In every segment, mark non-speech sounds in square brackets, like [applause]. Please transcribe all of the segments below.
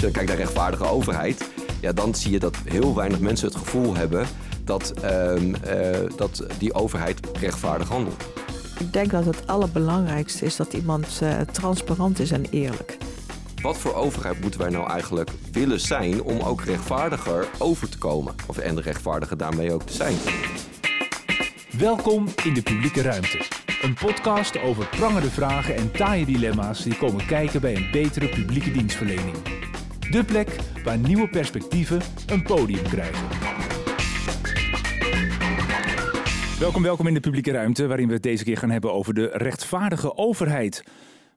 je dan kijkt naar rechtvaardige overheid, ja, dan zie je dat heel weinig mensen het gevoel hebben dat, ehm, eh, dat die overheid rechtvaardig handelt. Ik denk dat het allerbelangrijkste is dat iemand uh, transparant is en eerlijk. Wat voor overheid moeten wij nou eigenlijk willen zijn om ook rechtvaardiger over te komen? Of en rechtvaardiger daarmee ook te zijn? Welkom in de publieke ruimte. Een podcast over prangende vragen en taaie dilemma's die komen kijken bij een betere publieke dienstverlening. De plek waar nieuwe perspectieven een podium krijgen. Welkom, welkom in de publieke ruimte, waarin we het deze keer gaan hebben over de rechtvaardige overheid.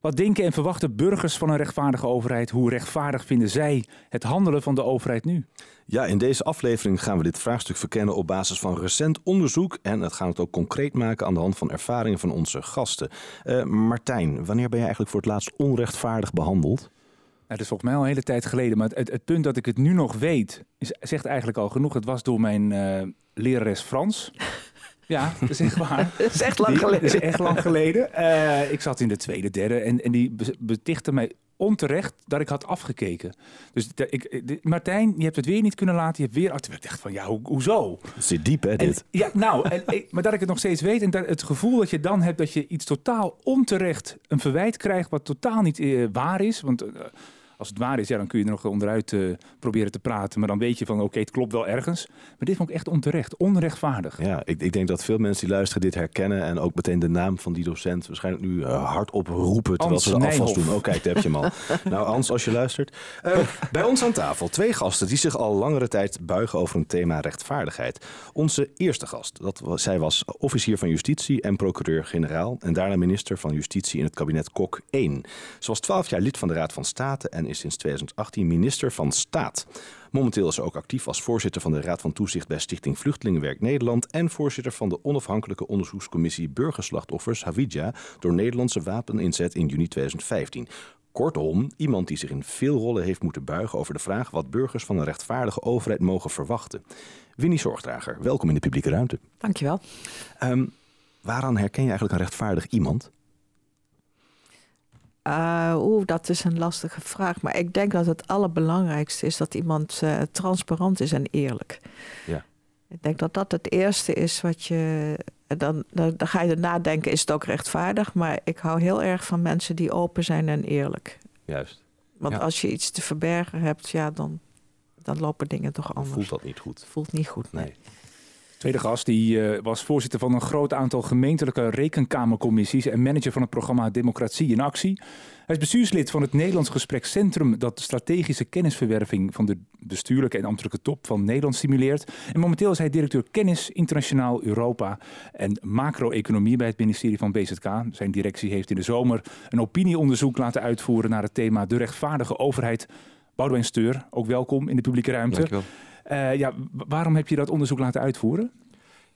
Wat denken en verwachten burgers van een rechtvaardige overheid? Hoe rechtvaardig vinden zij het handelen van de overheid nu? Ja, in deze aflevering gaan we dit vraagstuk verkennen op basis van recent onderzoek. En dat gaan we het ook concreet maken aan de hand van ervaringen van onze gasten. Uh, Martijn, wanneer ben je eigenlijk voor het laatst onrechtvaardig behandeld? Nou, dat is volgens mij al een hele tijd geleden. Maar het, het, punt dat ik het nu nog weet, is, zegt eigenlijk al genoeg. Het was door mijn uh, lerares Frans. Ja, dat is echt waar. [laughs] dat is echt lang geleden. Dat is echt lang geleden. Uh, ik zat in de tweede, derde en, en die betichtte mij onterecht dat ik had afgekeken. Dus de, ik, de, Martijn, je hebt het weer niet kunnen laten. Je hebt weer... Ik dacht van, ja, ho, hoezo? Het zit diep, hè, dit? ja, nou, en, maar dat ik het nog steeds weet... en dat het gevoel dat je dan hebt dat je iets totaal onterecht... een verwijt krijgt wat totaal niet uh, waar is. Want... Uh, als het waar is, ja, dan kun je er nog onderuit uh, proberen te praten. Maar dan weet je van, oké, het klopt wel ergens. Maar dit vond ik echt onterecht, onrechtvaardig. Ja, ik, ik, denk dat veel mensen die luisteren dit herkennen. En ook meteen de naam van die docent waarschijnlijk nu uh, hardop roepen. Terwijl ze de afwas doen. Oh, kijk, daar heb je hem al. [laughs] nou, Hans, als je luistert. Uh, bij ons aan tafel twee gasten die zich al langere tijd buigen over een thema rechtvaardigheid. Onze eerste gast, dat was, zij was officier van justitie en procureur-generaal. En daarna minister van Justitie in het kabinet Kok 1. Ze was twaalf jaar lid van de Raad van State en is sinds 2018 minister van Staat. Momenteel is ze ook actief als voorzitter van de Raad van Toezicht bij Stichting Vluchtelingenwerk Nederland en voorzitter van de onafhankelijke onderzoekscommissie Burgerslachtoffers Havidja door Nederlandse wapeninzet in juni 2015. Kortom, iemand die zich in veel rollen heeft moeten buigen over de vraag wat burgers van een rechtvaardige overheid mogen verwachten. Winnie Zorgdrager, welkom in de publieke ruimte. Dankjewel. Um, waaraan herken je eigenlijk een rechtvaardig iemand? Uh, Oeh, dat is een lastige vraag. Maar ik denk dat het allerbelangrijkste is dat iemand uh, transparant is en eerlijk. Ja. Ik denk dat dat het eerste is wat je. Dan, dan, dan ga je nadenken, is het ook rechtvaardig? Maar ik hou heel erg van mensen die open zijn en eerlijk. Juist. Want als je iets te verbergen hebt, ja, dan, dan lopen dingen toch anders. Voelt dat niet goed? Voelt niet goed, nee. nee. Tweede gast die uh, was voorzitter van een groot aantal gemeentelijke rekenkamercommissies en manager van het programma Democratie in Actie. Hij is bestuurslid van het Nederlands Gesprekscentrum dat strategische kennisverwerving van de bestuurlijke en ambtelijke top van Nederland stimuleert. En momenteel is hij directeur kennis internationaal Europa en macro-economie bij het ministerie van BZK. Zijn directie heeft in de zomer een opinieonderzoek laten uitvoeren naar het thema de rechtvaardige overheid. Boudewijn Steur, ook welkom in de publieke ruimte. Dankjewel. Uh, ja, waarom heb je dat onderzoek laten uitvoeren?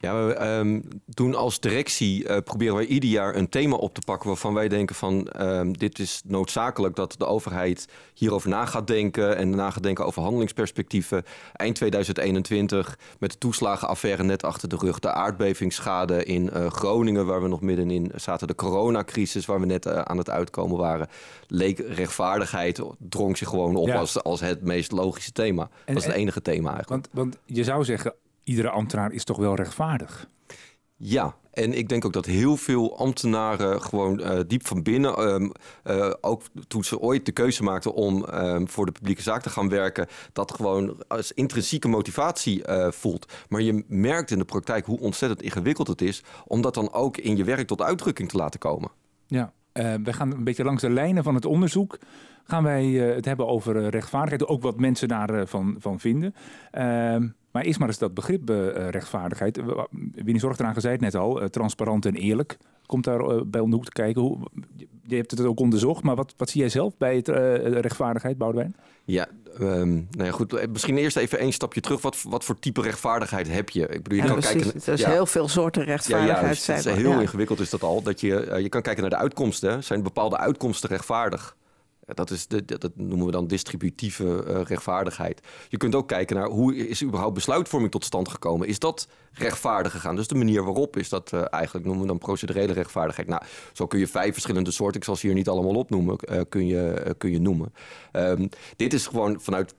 Ja, we um, doen als directie uh, proberen wij ieder jaar een thema op te pakken waarvan wij denken van um, dit is noodzakelijk dat de overheid hierover na gaat denken en na gaat denken over handelingsperspectieven. Eind 2021 met de toeslagenaffaire net achter de rug, de aardbevingsschade in uh, Groningen waar we nog middenin zaten, de coronacrisis waar we net uh, aan het uitkomen waren, leek rechtvaardigheid drong zich gewoon op ja. als, als het meest logische thema. En, dat is het enige thema eigenlijk. Want, want je zou zeggen iedere ambtenaar is toch wel rechtvaardig? Ja, en ik denk ook dat heel veel ambtenaren gewoon uh, diep van binnen, um, uh, ook toen ze ooit de keuze maakten om um, voor de publieke zaak te gaan werken, dat gewoon als intrinsieke motivatie uh, voelt. Maar je merkt in de praktijk hoe ontzettend ingewikkeld het is om dat dan ook in je werk tot uitdrukking te laten komen. Ja, we gaan een beetje langs de lijnen van het onderzoek. Gaan wij het hebben over rechtvaardigheid, ook wat mensen daarvan van, van vinden. Ehm, maar eerst maar eens dat begrip uh, rechtvaardigheid. Winnie Zorg eraan gezegd net al, uh, transparant en eerlijk. Komt daar uh, bij om de hoek te kijken. Hoe, je hebt het ook onderzocht, maar wat, wat zie jij zelf bij het rechtvaardigheid, Boudewijn? Ja, um, nou ja, goed. Misschien eerst even één stapje terug. Wat, wat voor type rechtvaardigheid heb je? Ik bedoel, je ja, kan precies. kijken. Er is ja. heel veel soorten rechtvaardigheid. Ja, ja dus het is heel ingewikkeld is dat al. Dat je, je kan kijken naar de uitkomsten. Zijn bepaalde uitkomsten rechtvaardig? Dat, is de, dat noemen we dan distributieve uh, rechtvaardigheid. Je kunt ook kijken naar hoe is überhaupt besluitvorming tot stand gekomen. Is dat rechtvaardig gegaan? Dus de manier waarop is dat uh, eigenlijk, noemen we dan procedurele rechtvaardigheid. Nou, zo kun je vijf verschillende soorten, ik zal ze hier niet allemaal opnoemen, uh, kun, je, kun je noemen. Um, dit is gewoon vanuit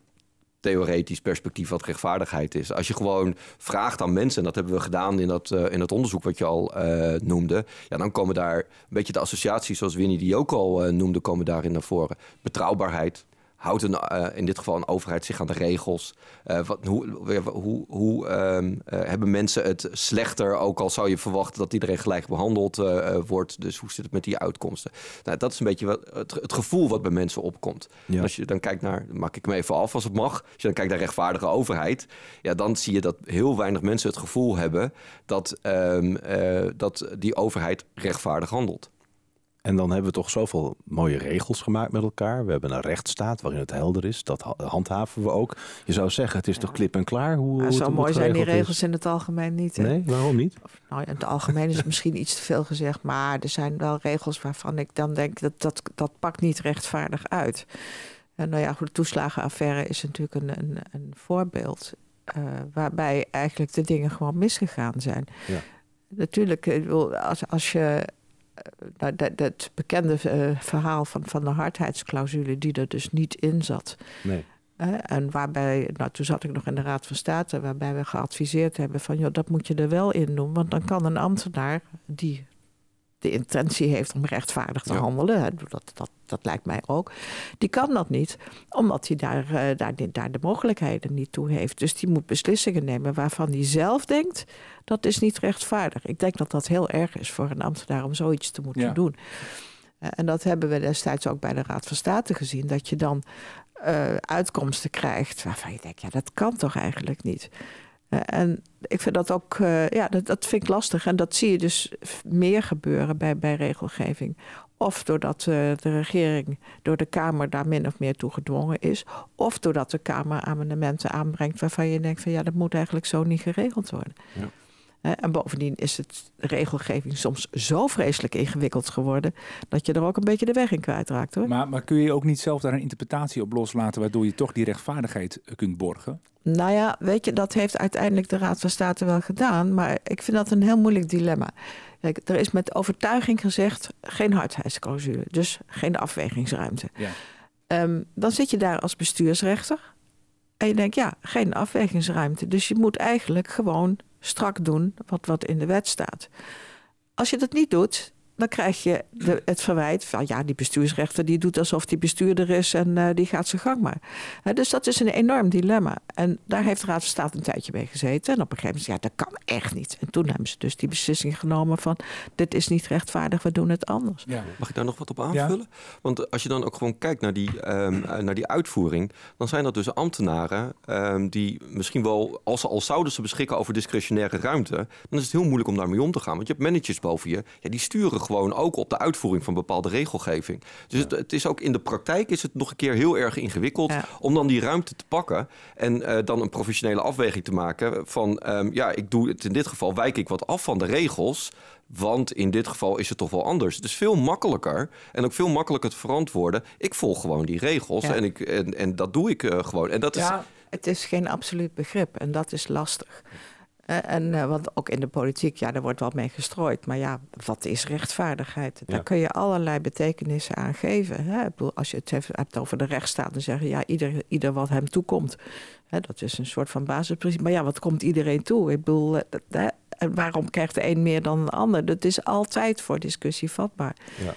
theoretisch perspectief wat rechtvaardigheid is. Als je gewoon vraagt aan mensen, en dat hebben we gedaan in dat, uh, in dat onderzoek wat je al uh, noemde, ja, dan komen daar een beetje de associaties zoals Winnie die ook al uh, noemde, komen daarin naar voren. Betrouwbaarheid, houdt een, uh, in dit geval een overheid zich aan de regels? Uh, wat, hoe hoe, hoe um, uh, hebben mensen het slechter, ook al zou je verwachten dat iedereen gelijk behandeld wordt? Dus hoe zit het met die uitkomsten? Nou, dat is een beetje wat, het, het gevoel wat bij mensen opkomt. Ja. Als je dan kijkt naar, maak ik me even af als het mag, als je dan kijkt naar rechtvaardige overheid, ja, dan zie je dat heel weinig mensen het gevoel hebben dat, um, dat die overheid rechtvaardig handelt. En dan hebben we toch zoveel mooie regels gemaakt met elkaar. We hebben een rechtsstaat waarin het helder is. Dat handhaven we ook. Je zou zeggen, het is toch klip en klaar? Hoe, zo mooi zijn die regels in het algemeen niet. Hè? Nee, waarom niet? nou, in het algemeen is het misschien iets te veel gezegd. Maar er zijn wel regels waarvan ik dan denk dat dat, dat pakt niet rechtvaardig uit. En nou ja, goed, de toeslagenaffaire is natuurlijk een, een, een voorbeeld. Uh, waarbij eigenlijk de dingen gewoon misgegaan zijn. Ja. Natuurlijk, als, als je eh, nou, dat, dat, bekende uh, verhaal van, van de hardheidsclausule, die er dus niet in zat. Nee. Uh, en waarbij, nou toen zat ik nog in de Raad van State, waarbij we geadviseerd hebben van, joh, dat moet je er wel in doen. Want dan kan een ambtenaar die de intentie heeft om rechtvaardig te handelen, dat, dat, dat lijkt mij ook, die kan dat niet, omdat hij daar, uh, daar, daar de mogelijkheden niet toe heeft. Dus die moet beslissingen nemen waarvan hij zelf denkt, dat is niet rechtvaardig. Ik denk dat dat heel erg is voor een ambtenaar om zoiets te moeten doen. Uh, en dat hebben we destijds ook bij de Raad van State gezien, dat je dan uh, uitkomsten krijgt waarvan je denkt, ja, dat kan toch eigenlijk niet. Uh, en ik vind dat ook, uh, ja, dat, dat vind ik lastig. En dat zie je dus meer gebeuren bij, bij regelgeving. Of doordat uh, de regering door de Kamer daar min of meer toe gedwongen is. Of doordat de Kamer amendementen aanbrengt waarvan je denkt van ja, dat moet eigenlijk zo niet geregeld worden. Ja. En bovendien is het regelgeving soms zo vreselijk ingewikkeld geworden dat je er ook een beetje de weg in kwijtraakt hoor. Maar, maar kun je ook niet zelf daar een interpretatie op loslaten waardoor je toch die rechtvaardigheid kunt borgen? Nou ja, weet je, dat heeft uiteindelijk de Raad van State wel gedaan. Maar ik vind dat een heel moeilijk dilemma. Kijk, er is met overtuiging gezegd geen hardheidsclausule. Dus geen afwegingsruimte. Ja. Um, dan zit je daar als bestuursrechter. En je denkt, ja, geen afwegingsruimte. Dus je moet eigenlijk gewoon strak doen wat, wat in de wet staat. Als je dat niet doet, dan krijg je de, het verwijt van ja, die bestuursrechter die doet alsof die bestuurder is en uh, die gaat zijn gang maar. Uh, dus dat is een enorm dilemma. En daar heeft de Raad van State een tijdje mee gezeten. En op een gegeven moment, ja, dat kan echt niet. En toen hebben ze dus die beslissing genomen van dit is niet rechtvaardig, we doen het anders. Ja. Mag ik daar nog wat op aanvullen? Ja. Want als je dan ook gewoon kijkt naar die, um, naar die uitvoering, dan zijn dat dus ambtenaren um, die misschien wel, als ze al zouden ze beschikken over discretionaire ruimte, dan is het heel moeilijk om daarmee om te gaan. Want je hebt managers boven je, ja, die sturen gewoon ook op de uitvoering van bepaalde regelgeving. Dus het, het, is ook in de praktijk is het nog een keer heel erg ingewikkeld ja. om dan die ruimte te pakken en uh, dan een professionele afweging te maken van um, ja, ik doe het in dit geval wijk ik wat af van de regels. Want in dit geval is het toch wel anders. Het is veel makkelijker en ook veel makkelijker te verantwoorden. Ik volg gewoon die regels ja. en, ik, en, en dat doe ik uh, gewoon. En dat ja, is... het is geen absoluut begrip en dat is lastig. En uh, want ook in de politiek, ja, daar wordt wel mee gestrooid. Maar ja, wat is rechtvaardigheid? Ja. Daar kun je allerlei betekenissen aan geven. Hè? Ik bedoel, als je het hebt over de rechtsstaat, dan zeggen ja, ieder, ieder wat hem toekomt. Hè, dat is een soort van basisprincipe. Maar ja, wat komt iedereen toe? Ik bedoel, uh, en waarom krijgt de een meer dan de ander? Dat is altijd voor discussie vatbaar. Ja.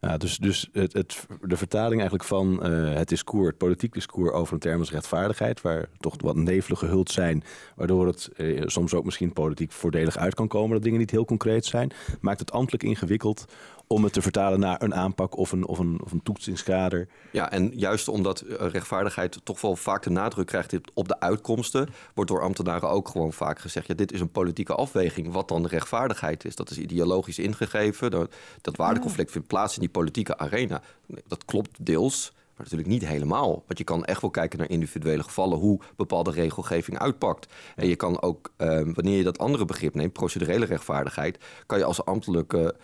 Ja, dus dus het, het, de vertaling eigenlijk van uh, het discours, het politiek discours over een term als rechtvaardigheid, waar toch wat nevelen gehuld zijn, waardoor het uh, soms ook misschien politiek voordelig uit kan komen dat dingen niet heel concreet zijn, maakt het ambtelijk ingewikkeld om het te vertalen naar een aanpak of een, of een, of een toetsingskader. Ja, en juist omdat rechtvaardigheid toch wel vaak de nadruk krijgt op de uitkomsten, wordt door ambtenaren ook gewoon vaak gezegd: ja, dit is een politieke afweging. Wat dan de rechtvaardigheid is, dat is ideologisch ingegeven. Dat, dat waardeconflict vindt plaats in die politieke arena. Dat klopt deels. Maar natuurlijk niet helemaal. Want je kan echt wel kijken naar individuele gevallen, hoe bepaalde regelgeving uitpakt. En je kan ook, uh, wanneer je dat andere begrip neemt, procedurele rechtvaardigheid, kan je als ambtelijke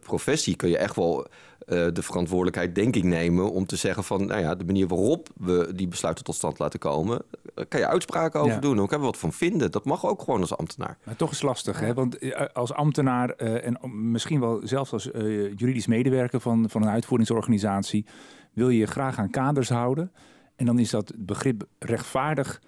professie kun je echt wel uh, de verantwoordelijkheid, denk ik, nemen om te zeggen van, nou ja, de manier waarop we die besluiten tot stand laten komen, uh, kan je uitspraken over doen. Ook hebben we wat van vinden. Dat mag ook gewoon als ambtenaar. Maar toch is lastig, hè? Want eh, als ambtenaar en misschien wel zelfs als juridisch medewerker van, van een uitvoeringsorganisatie, wil je je graag aan kaders houden. En dan is dat begrip rechtvaardig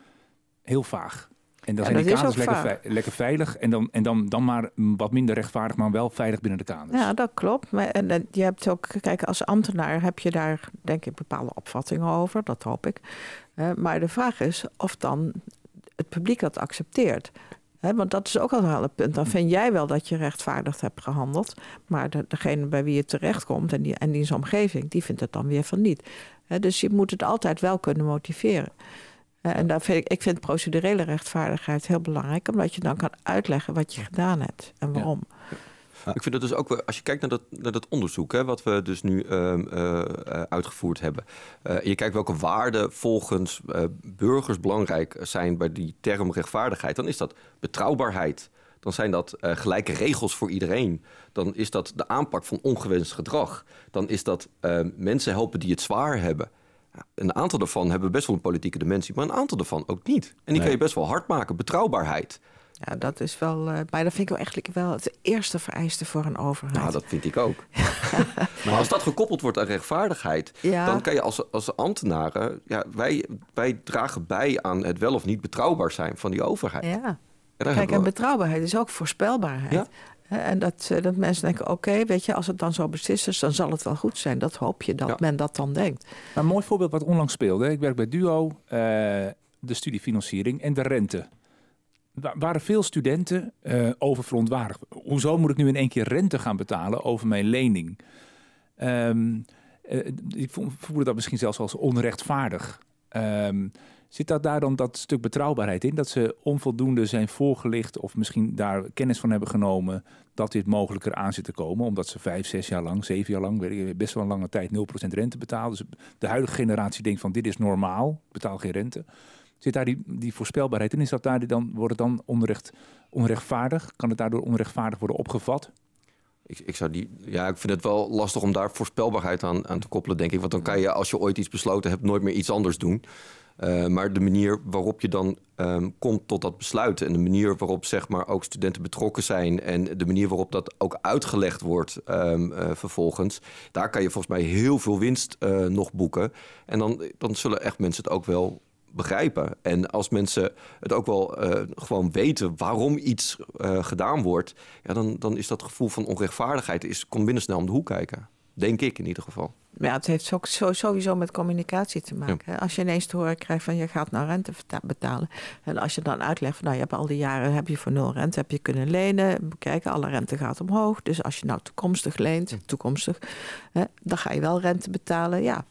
heel vaag. En dan zijn die kaders lekker, lekker, veilig. En, dan, en dan, dan maar wat minder rechtvaardig, maar wel veilig binnen de kaders. Ja, dat klopt. Maar, en, je hebt ook, kijk, als ambtenaar heb je daar denk ik bepaalde opvattingen over. Dat hoop ik. maar de vraag is of dan het publiek dat accepteert. want dat is ook al een punt. Dan vind jij wel dat je rechtvaardig hebt gehandeld. Maar de, degene bij wie het terechtkomt en, die, en die zijn omgeving, die vindt het dan weer van niet. dus je moet het altijd wel kunnen motiveren. Eh, en daar vind ik, ik vind procedurele rechtvaardigheid heel belangrijk, omdat je dan kan uitleggen wat je gedaan hebt en waarom. Ik vind het dus ook, als je kijkt naar dat, naar dat onderzoek, hè, wat we dus nu ehm, eh, eh, uitgevoerd hebben. Uh, je kijkt welke waarden volgens burgers belangrijk zijn bij die term rechtvaardigheid, dan is dat betrouwbaarheid. Dan zijn dat gelijke regels voor iedereen. Dan is dat de aanpak van ongewenst gedrag. Dan is dat mensen helpen die het zwaar hebben een aantal daarvan hebben best wel een politieke dimensie, maar een aantal daarvan ook niet. En die kan je best wel hard maken. Betrouwbaarheid. Ja, dat is wel. Uh, maar dat vind ik wel eigenlijk wel het eerste vereiste voor een overheid. Nou, dat vind ik ook. [laughs] maar als dat gekoppeld wordt aan rechtvaardigheid, dan kan je als, als ambtenaren. Ja, wij, wij dragen bij aan het wel of niet betrouwbaar zijn van die overheid. Ja. Kijk, en betrouwbaarheid is ook voorspelbaarheid. Ja? En dat, eh, dat mensen denken, oké, weet je, als het dan zo beslist is, dan zal het wel goed zijn. Dat hoop je dat men dat dan denkt. een mooi voorbeeld wat onlangs speelde. Ik werk bij Duo, uh, de studiefinanciering en de rente. Er waren veel studenten uh, over verontwaardigd. Hoezo moet ik nu in één keer rente gaan betalen over mijn lening? Um, ik voelde dat misschien zelfs als onrechtvaardig. Um, Zit dat daar dan dat stuk betrouwbaarheid in? Dat ze onvoldoende zijn voorgelicht of misschien daar kennis van hebben genomen dat dit mogelijker aan zit te komen. Omdat ze vijf, zes jaar lang, zeven jaar lang, weet ik, best wel een lange tijd 0% rente betalen. Dus de huidige generatie denkt van dit is normaal, betaal geen rente. Zit daar die, die voorspelbaarheid in? Is dat daar dan, wordt het dan onrecht, onrechtvaardig? Kan het daardoor onrechtvaardig worden opgevat? Ik, ik, zou die, ja, ik vind het wel lastig om daar voorspelbaarheid aan, aan te koppelen, denk ik. Want dan kan je, als je ooit iets besloten hebt, nooit meer iets anders doen. Uh, maar de manier waarop je dan um, komt tot dat besluit en de manier waarop zeg maar, ook studenten betrokken zijn en de manier waarop dat ook uitgelegd wordt um, uh, vervolgens, daar kan je volgens mij heel veel winst uh, nog boeken. En dan, dan zullen echt mensen het ook wel begrijpen. En als mensen het ook wel gewoon weten waarom iets gedaan wordt, ja, dan, dan is dat gevoel van onrechtvaardigheid is, komt binnen snel om de hoek kijken. Denk ik in ieder geval. Ja, het heeft ook sowieso met communicatie te maken. Als je ineens te horen krijgt van je gaat nou rente betalen. En als je dan uitlegt van nou je hebt al die jaren heb je voor nul rente heb je kunnen lenen. Kijken, alle rente gaat omhoog. Dus als je nou toekomstig leent, toekomstig, hè, dan ga je wel rente betalen. Ja.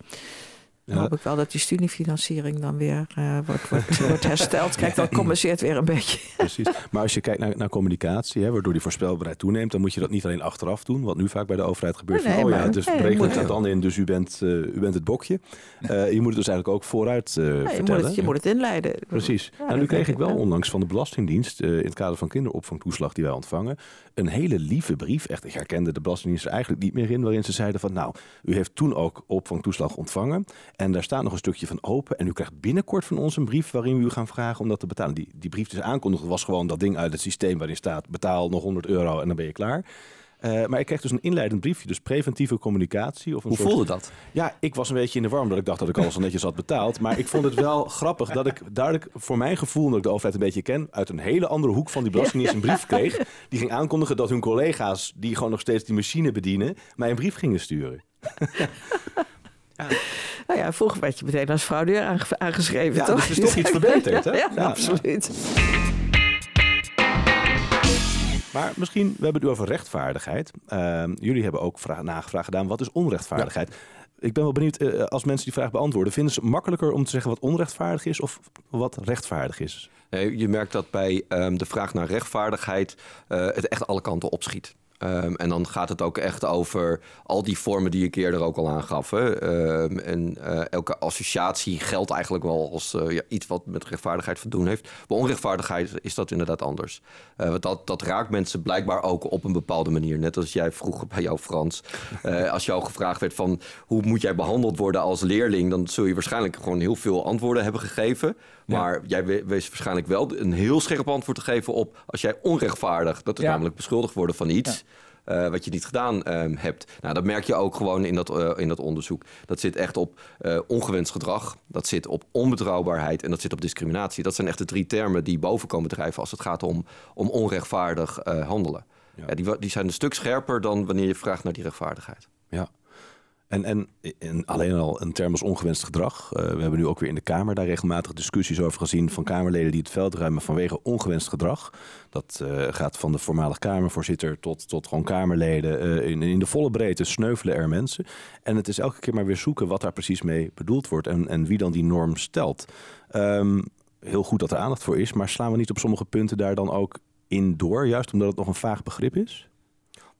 Dan hoop ik wel dat die studiefinanciering dan weer uh, wordt, wordt, [laughs] wordt, hersteld. Kijk, dat compenseert weer een beetje. [laughs] Precies. Maar als je kijkt naar, naar communicatie, hè, waardoor die voorspelbaarheid toeneemt, dan moet je dat niet alleen achteraf doen, wat nu vaak bij de overheid gebeurt. Nee, van, oh ja, dus nee, het het dan in, dus u bent, uh, u bent het bokje. Uh, [laughs] je moet het dus eigenlijk ook vooruit vertellen. Je moet, het, je moet het inleiden. Precies. nou, nu kreeg ik wel onlangs van de Belastingdienst, in het kader van kinderopvangtoeslag die wij ontvangen, een hele lieve brief. Echt, ik herkende de Belastingdienst er eigenlijk niet meer in, waarin ze zeiden van, nou, u heeft toen ook opvangtoeslag ontvangen. En daar staat nog een stukje van open. En u krijgt binnenkort van ons een brief waarin we u gaan vragen om dat te betalen. Die, die brief dus aankondigde was gewoon dat ding uit het systeem waarin staat betaal nog 100 euro en dan ben je klaar. Uh, maar ik kreeg dus een inleidend briefje, dus preventieve communicatie. Of een Hoe soort... voelde dat? Ja, ik was een beetje in de warm dat ik dacht dat ik alles al netjes had betaald. Maar ik vond het wel [laughs] grappig dat ik duidelijk voor mijn gevoel, dat ik de overheid een beetje ken, uit een hele andere hoek van die belastingdienst een brief [laughs] kreeg. Die ging aankondigen dat hun collega's, die gewoon nog steeds die machine bedienen, mij een brief gingen sturen. [laughs] Ja. [laughs] Nou ja, vroeger werd je meteen als fraudeur aangeschreven, ja, toch? Dus is toch [laughs] iets verbeterd, hè? ja, absoluut. Maar misschien, we hebben het over rechtvaardigheid. Uh, jullie hebben ook vraag, nagevraagd gedaan, wat is onrechtvaardigheid? Ik ben wel benieuwd, uh, als mensen die vraag beantwoorden, vinden ze het makkelijker om te zeggen wat onrechtvaardig is of wat rechtvaardig is? Nee, je merkt dat bij um, de vraag naar rechtvaardigheid uh, het echt alle kanten opschiet. Ehm, en dan gaat het ook echt over al die vormen die ik eerder ook al aangaf. Hè. Ehm, en uh, elke associatie geldt eigenlijk wel als uh, ja, iets wat met rechtvaardigheid te doen heeft. Bij onrechtvaardigheid is dat inderdaad anders. Uh, want dat, dat raakt mensen blijkbaar ook op een bepaalde manier. Net als jij vroeg bij jou, Frans. [laughs] als jou gevraagd werd van hoe moet jij behandeld worden als leerling... dan zul je waarschijnlijk gewoon heel veel antwoorden hebben gegeven. Maar ja. jij wees waarschijnlijk wel een heel scherp antwoord te geven op... als jij onrechtvaardig, dat is ja. namelijk beschuldigd worden van iets... Uh, wat je niet gedaan uh, hebt. Nou, dat merk je ook gewoon in dat, uh, in dat onderzoek. Dat zit echt op ongewenst gedrag, dat zit op onbetrouwbaarheid en dat zit op discriminatie. Dat zijn echt de drie termen die boven komen drijven als het gaat om, om onrechtvaardig handelen. Ja. ja. die, die zijn een stuk scherper dan wanneer je vraagt naar die rechtvaardigheid. Ja. En, en, en, alleen al een term als ongewenst gedrag. Uh, we hebben nu ook weer in de Kamer daar regelmatig discussies over gezien van Kamerleden die het veld ruimen vanwege ongewenst gedrag. Dat uh, gaat van de voormalig Kamervoorzitter tot, tot gewoon Kamerleden. Uh, in, in de volle breedte sneuvelen er mensen. En het is elke keer maar weer zoeken wat daar precies mee bedoeld wordt en, en wie dan die norm stelt. Um, heel goed dat er aandacht voor is, maar slaan we niet op sommige punten daar dan ook in door, juist omdat het nog een vaag begrip is?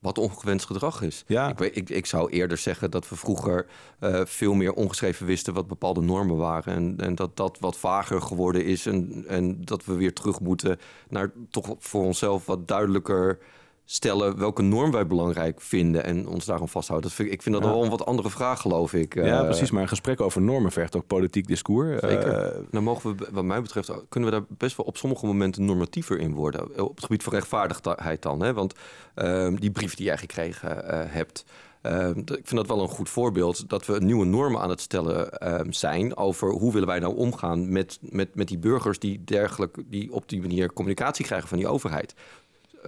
Wat ongewenst gedrag is. Ja. Ik, ik, ik zou eerder zeggen dat we vroeger uh, veel meer ongeschreven wisten wat bepaalde normen waren. En, en dat dat wat vager geworden is. En, en dat we weer terug moeten naar toch voor onszelf wat duidelijker stellen welke norm wij belangrijk vinden en ons daarom vasthouden. Dat vind, ik vind dat ja. wel een wat andere vraag, geloof ik. Ja, uh, precies. Maar een gesprek over normen vergt ook politiek discours. Zeker. Uh, nou mogen we, wat mij betreft, kunnen we daar best wel op sommige momenten normatiever in worden. Op het gebied van rechtvaardigheid dan. Hè? Want uh, die brief die jij gekregen eh, hebt... Uh, ik vind dat wel een goed voorbeeld dat we nieuwe normen aan het stellen uh, zijn over hoe willen wij nou omgaan met, met, met die burgers die dergelijk die op die manier communicatie krijgen van die overheid.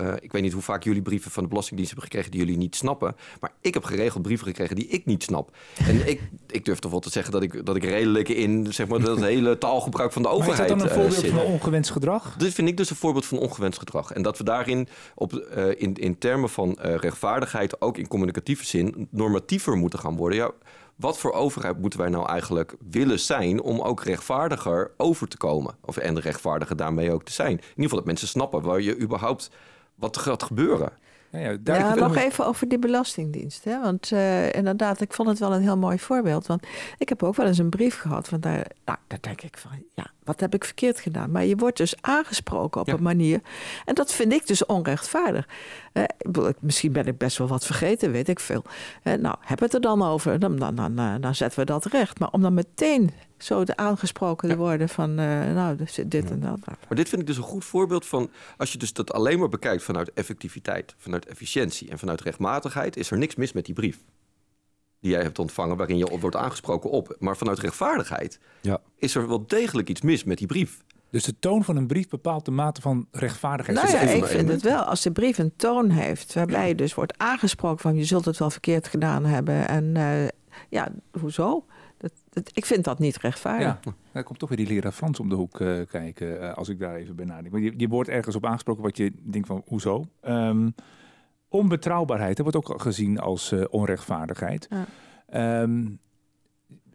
Uh, ik weet niet hoe vaak jullie brieven van de Belastingdienst hebben gekregen die jullie niet snappen. Maar ik heb geregeld brieven gekregen die ik niet snap. [laughs] En ik, ik durf toch wel te zeggen dat ik, dat ik redelijk in zeg maar, dat [laughs] hele taalgebruik van de overheid. Is dat dan een voorbeeld uh, van ongewenst gedrag? Dit vind ik dus een voorbeeld van ongewenst gedrag. En dat we daarin op, uh, in, in termen van rechtvaardigheid, ook in communicatieve zin, normatiever moeten gaan worden. Ja, wat voor overheid moeten wij nou eigenlijk willen zijn om ook rechtvaardiger over te komen? Of, en rechtvaardiger daarmee ook te zijn. In ieder geval dat mensen snappen waar je überhaupt wat er gaat gebeuren. Ja, ja, ja nog even over die belastingdienst. Hè? Want uh, inderdaad, ik vond het wel een heel mooi voorbeeld. Want ik heb ook wel eens een brief gehad. Want daar, nou, daar denk ik van, ja, wat heb ik verkeerd gedaan? Maar je wordt dus aangesproken op ja. een manier. En dat vind ik dus onrechtvaardig. Eh, misschien ben ik best wel wat vergeten, weet ik veel. Eh, nou, heb het er dan over. Dan, dan, dan, dan zetten we dat recht. Maar om dan meteen zo de aangesproken te worden van uh, nou, dit en dat. Maar dit vind ik dus een goed voorbeeld van... als je dus dat alleen maar bekijkt vanuit effectiviteit... vanuit efficiëntie en vanuit rechtmatigheid... is er niks mis met die brief die jij hebt ontvangen... waarin je wordt aangesproken op. Maar vanuit rechtvaardigheid ja. is er wel degelijk iets mis met die brief. Dus de toon van een brief bepaalt de mate van rechtvaardigheid. Nou ja, ik vind het wel. Als de brief een toon heeft waarbij je dus wordt aangesproken van je zult het wel verkeerd gedaan hebben. En uh, ja, hoezo? Dat, dat, ik vind dat niet rechtvaardig. Ja, dan komt toch weer die leraar Frans om de hoek uh, kijken, uh, als ik daar even bij nadenk. Want je, je wordt ergens op aangesproken wat je denkt van, hoezo? Um, onbetrouwbaarheid, dat wordt ook gezien als uh, onrechtvaardigheid. Ja. Um,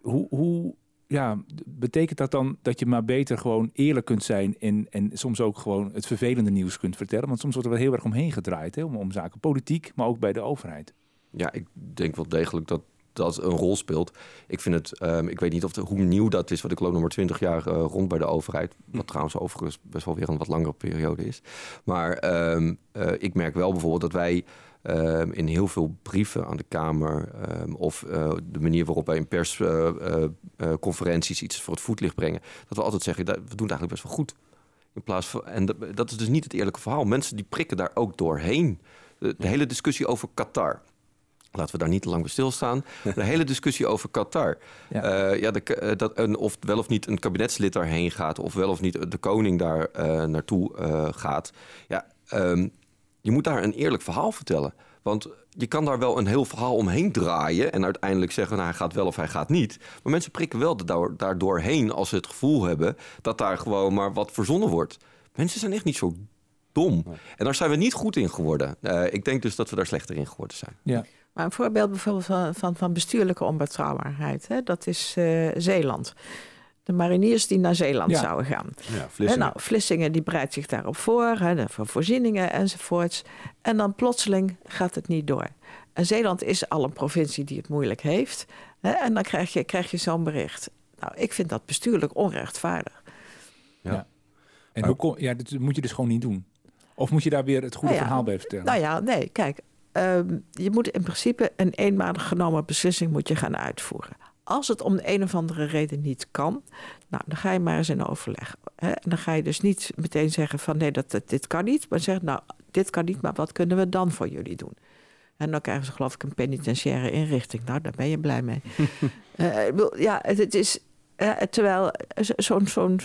hoe, hoe ja, betekent dat dan dat je maar beter gewoon eerlijk kunt zijn en, en soms ook gewoon het vervelende nieuws kunt vertellen? Want soms wordt er wel heel erg omheen gedraaid, hè, om, om zaken politiek, maar ook bij de overheid. Ja, ik denk wel degelijk dat dat een rol speelt. Ik vind het, um, ik weet niet of de, hoe nieuw dat is, want ik loop nog maar twintig jaar uh, rond bij de overheid. Wat hm. trouwens overigens best wel weer een wat langere periode is. Maar um, uh, ik merk wel bijvoorbeeld dat wij um, in heel veel brieven aan de Kamer of uh, de manier waarop wij in persconferenties iets voor het voetlicht brengen, dat we altijd zeggen, dat, we doen het eigenlijk best wel goed. In plaats van, en dat, dat is dus niet het eerlijke verhaal. Mensen die prikken daar ook doorheen. De, de hele discussie over Qatar. Laten we daar niet te lang bij stilstaan. [laughs] De hele discussie over Qatar. Ja. Uh, ja, de, dat een, of wel of niet een kabinetslid daarheen gaat, of wel of niet de koning daar uh, naartoe uh, gaat. Ja, um, je moet daar een eerlijk verhaal vertellen. Want je kan daar wel een heel verhaal omheen draaien en uiteindelijk zeggen, nou, hij gaat wel of hij gaat niet. Maar mensen prikken wel daar, daar doorheen als ze het gevoel hebben dat daar gewoon maar wat verzonnen wordt. Mensen zijn echt niet zo dom. En daar zijn we niet goed in geworden. ik denk dus dat we daar slechter in geworden zijn. Ja. Maar een voorbeeld bijvoorbeeld van, van, van bestuurlijke onbetrouwbaarheid, hè? dat is uh, Zeeland. de mariniers die naar Zeeland zouden gaan. Ja, Vlissingen. nou, Vlissingen die bereidt zich daarop voor, hè, voor voorzieningen enzovoorts. En dan plotseling gaat het niet door. En Zeeland is al een provincie die het moeilijk heeft. Hè, en dan krijg je, krijg je zo'n bericht. Nou, ik vind dat bestuurlijk onrechtvaardig. Ja. En hoe kom, ja, dat moet je dus gewoon niet doen. Of moet je daar weer het goede nou verhaal bij vertellen? Nou ja, nee, kijk. Ehm, je moet in principe een eenmalig genomen beslissing moet je gaan uitvoeren. Als het om de een of andere reden niet kan, nou, dan ga je maar eens in overleg. Hè? En dan ga je dus niet meteen zeggen van nee, dat, dit kan niet. Maar zeg nou, dit kan niet, maar wat kunnen we dan voor jullie doen? En dan krijgen ze geloof ik een penitentiaire inrichting. Nou, daar ben je blij mee. [laughs] uh, ja, het, het is, terwijl zo'n zo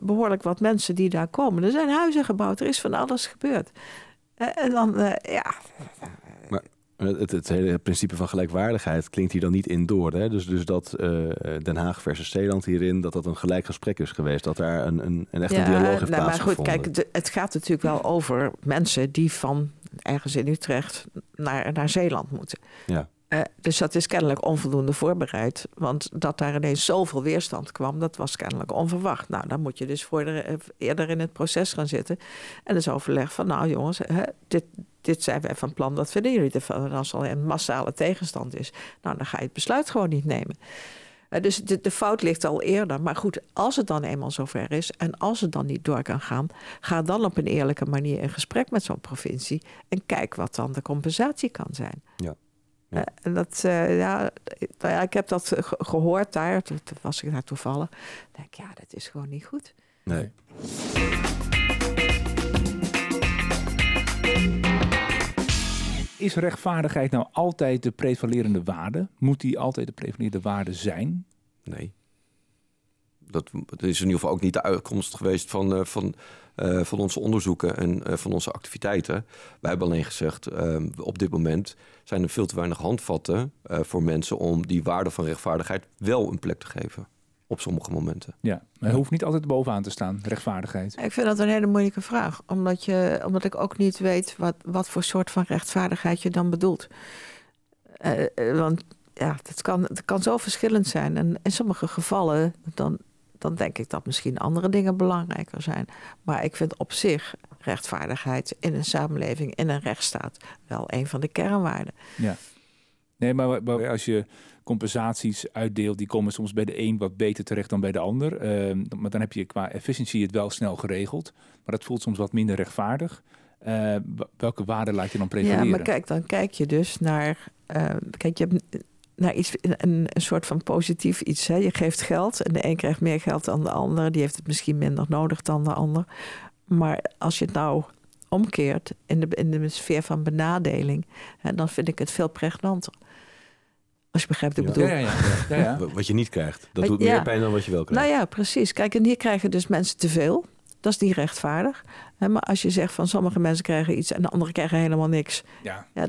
behoorlijk wat mensen die daar komen. Er zijn huizen gebouwd, er is van alles gebeurd. en dan, uh, ja. Maar het, het, hele principe van gelijkwaardigheid klinkt hier dan niet in door. Hè? Dus, dus dat uh, Den Haag versus Zeeland hierin, dat dat een gelijk gesprek is geweest. Dat daar een, een, een echt een dialoog heeft nou, Maar goed, kijk, het gaat natuurlijk wel over mensen die van ergens in Utrecht naar, naar Zeeland moeten. Ja. Uh, dus dat is kennelijk onvoldoende voorbereid. Want dat daar ineens zoveel weerstand kwam, dat was kennelijk onverwacht. Nou, dan moet je dus voor de, eerder in het proces gaan zitten. En dus overleg van, nou jongens, hè, dit, dit zijn wij van plan, wat vinden jullie ervan? En als er een massale tegenstand is, nou, dan ga je het besluit gewoon niet nemen. Uh, dus de, de, fout ligt al eerder. Maar goed, als het dan eenmaal zover is en als het dan niet door kan gaan, ga dan op een eerlijke manier in gesprek met zo'n provincie en kijk wat dan de compensatie kan zijn. Ja. Ja. en dat, uh, ja, nou ja, ik heb dat gehoord daar, toen was ik daar toevallig. denk ja, dat is gewoon niet goed. Nee. Is rechtvaardigheid nou altijd de prevalerende waarde? Moet die altijd de prevalerende waarde zijn? Nee. Dat, is in ieder geval ook niet de uitkomst geweest van, uh, van uh, van onze onderzoeken en uh, van onze activiteiten. Wij hebben alleen gezegd, uh, op dit moment zijn er veel te weinig handvatten voor mensen om die waarde van rechtvaardigheid wel een plek te geven. Op sommige momenten. Ja, maar het hoeft niet altijd bovenaan te staan, rechtvaardigheid. Ik vind dat een hele moeilijke vraag. Omdat, je, omdat ik ook niet weet wat, wat voor soort van rechtvaardigheid je dan bedoelt. want ja, het kan, het kan zo verschillend zijn. En in sommige gevallen dan dan denk ik dat misschien andere dingen belangrijker zijn. Maar ik vind op zich rechtvaardigheid in een samenleving, in een rechtsstaat, wel een van de kernwaarden. Ja. Nee, maar, als je compensaties uitdeelt, die komen soms bij de een wat beter terecht dan bij de ander. Uh, maar dan heb je qua efficiëntie het wel snel geregeld. Maar dat voelt soms wat minder rechtvaardig. Uh, welke waarde laat je dan prevaleren? Ja, maar kijk, dan kijk je dus naar. Uh, kijk, je hebt naar iets, een, een soort van positief iets. Hè. Je geeft geld en de een krijgt meer geld dan de ander. Die heeft het misschien minder nodig dan de ander. Maar als je het nou omkeert in de, in de sfeer van benadeling, hè, dan vind ik het veel pregnanter. Als je begrijpt wat ik bedoel. Ja, ja, ja, ja, [laughs] Wat je niet krijgt. Dat doet meer pijn dan wat je wel krijgt. Nou ja, precies. Kijk, en hier krijgen dus mensen te veel. Dat is niet rechtvaardig. Maar als je zegt van sommige mensen krijgen iets en de anderen krijgen helemaal niks. Ja. Ja,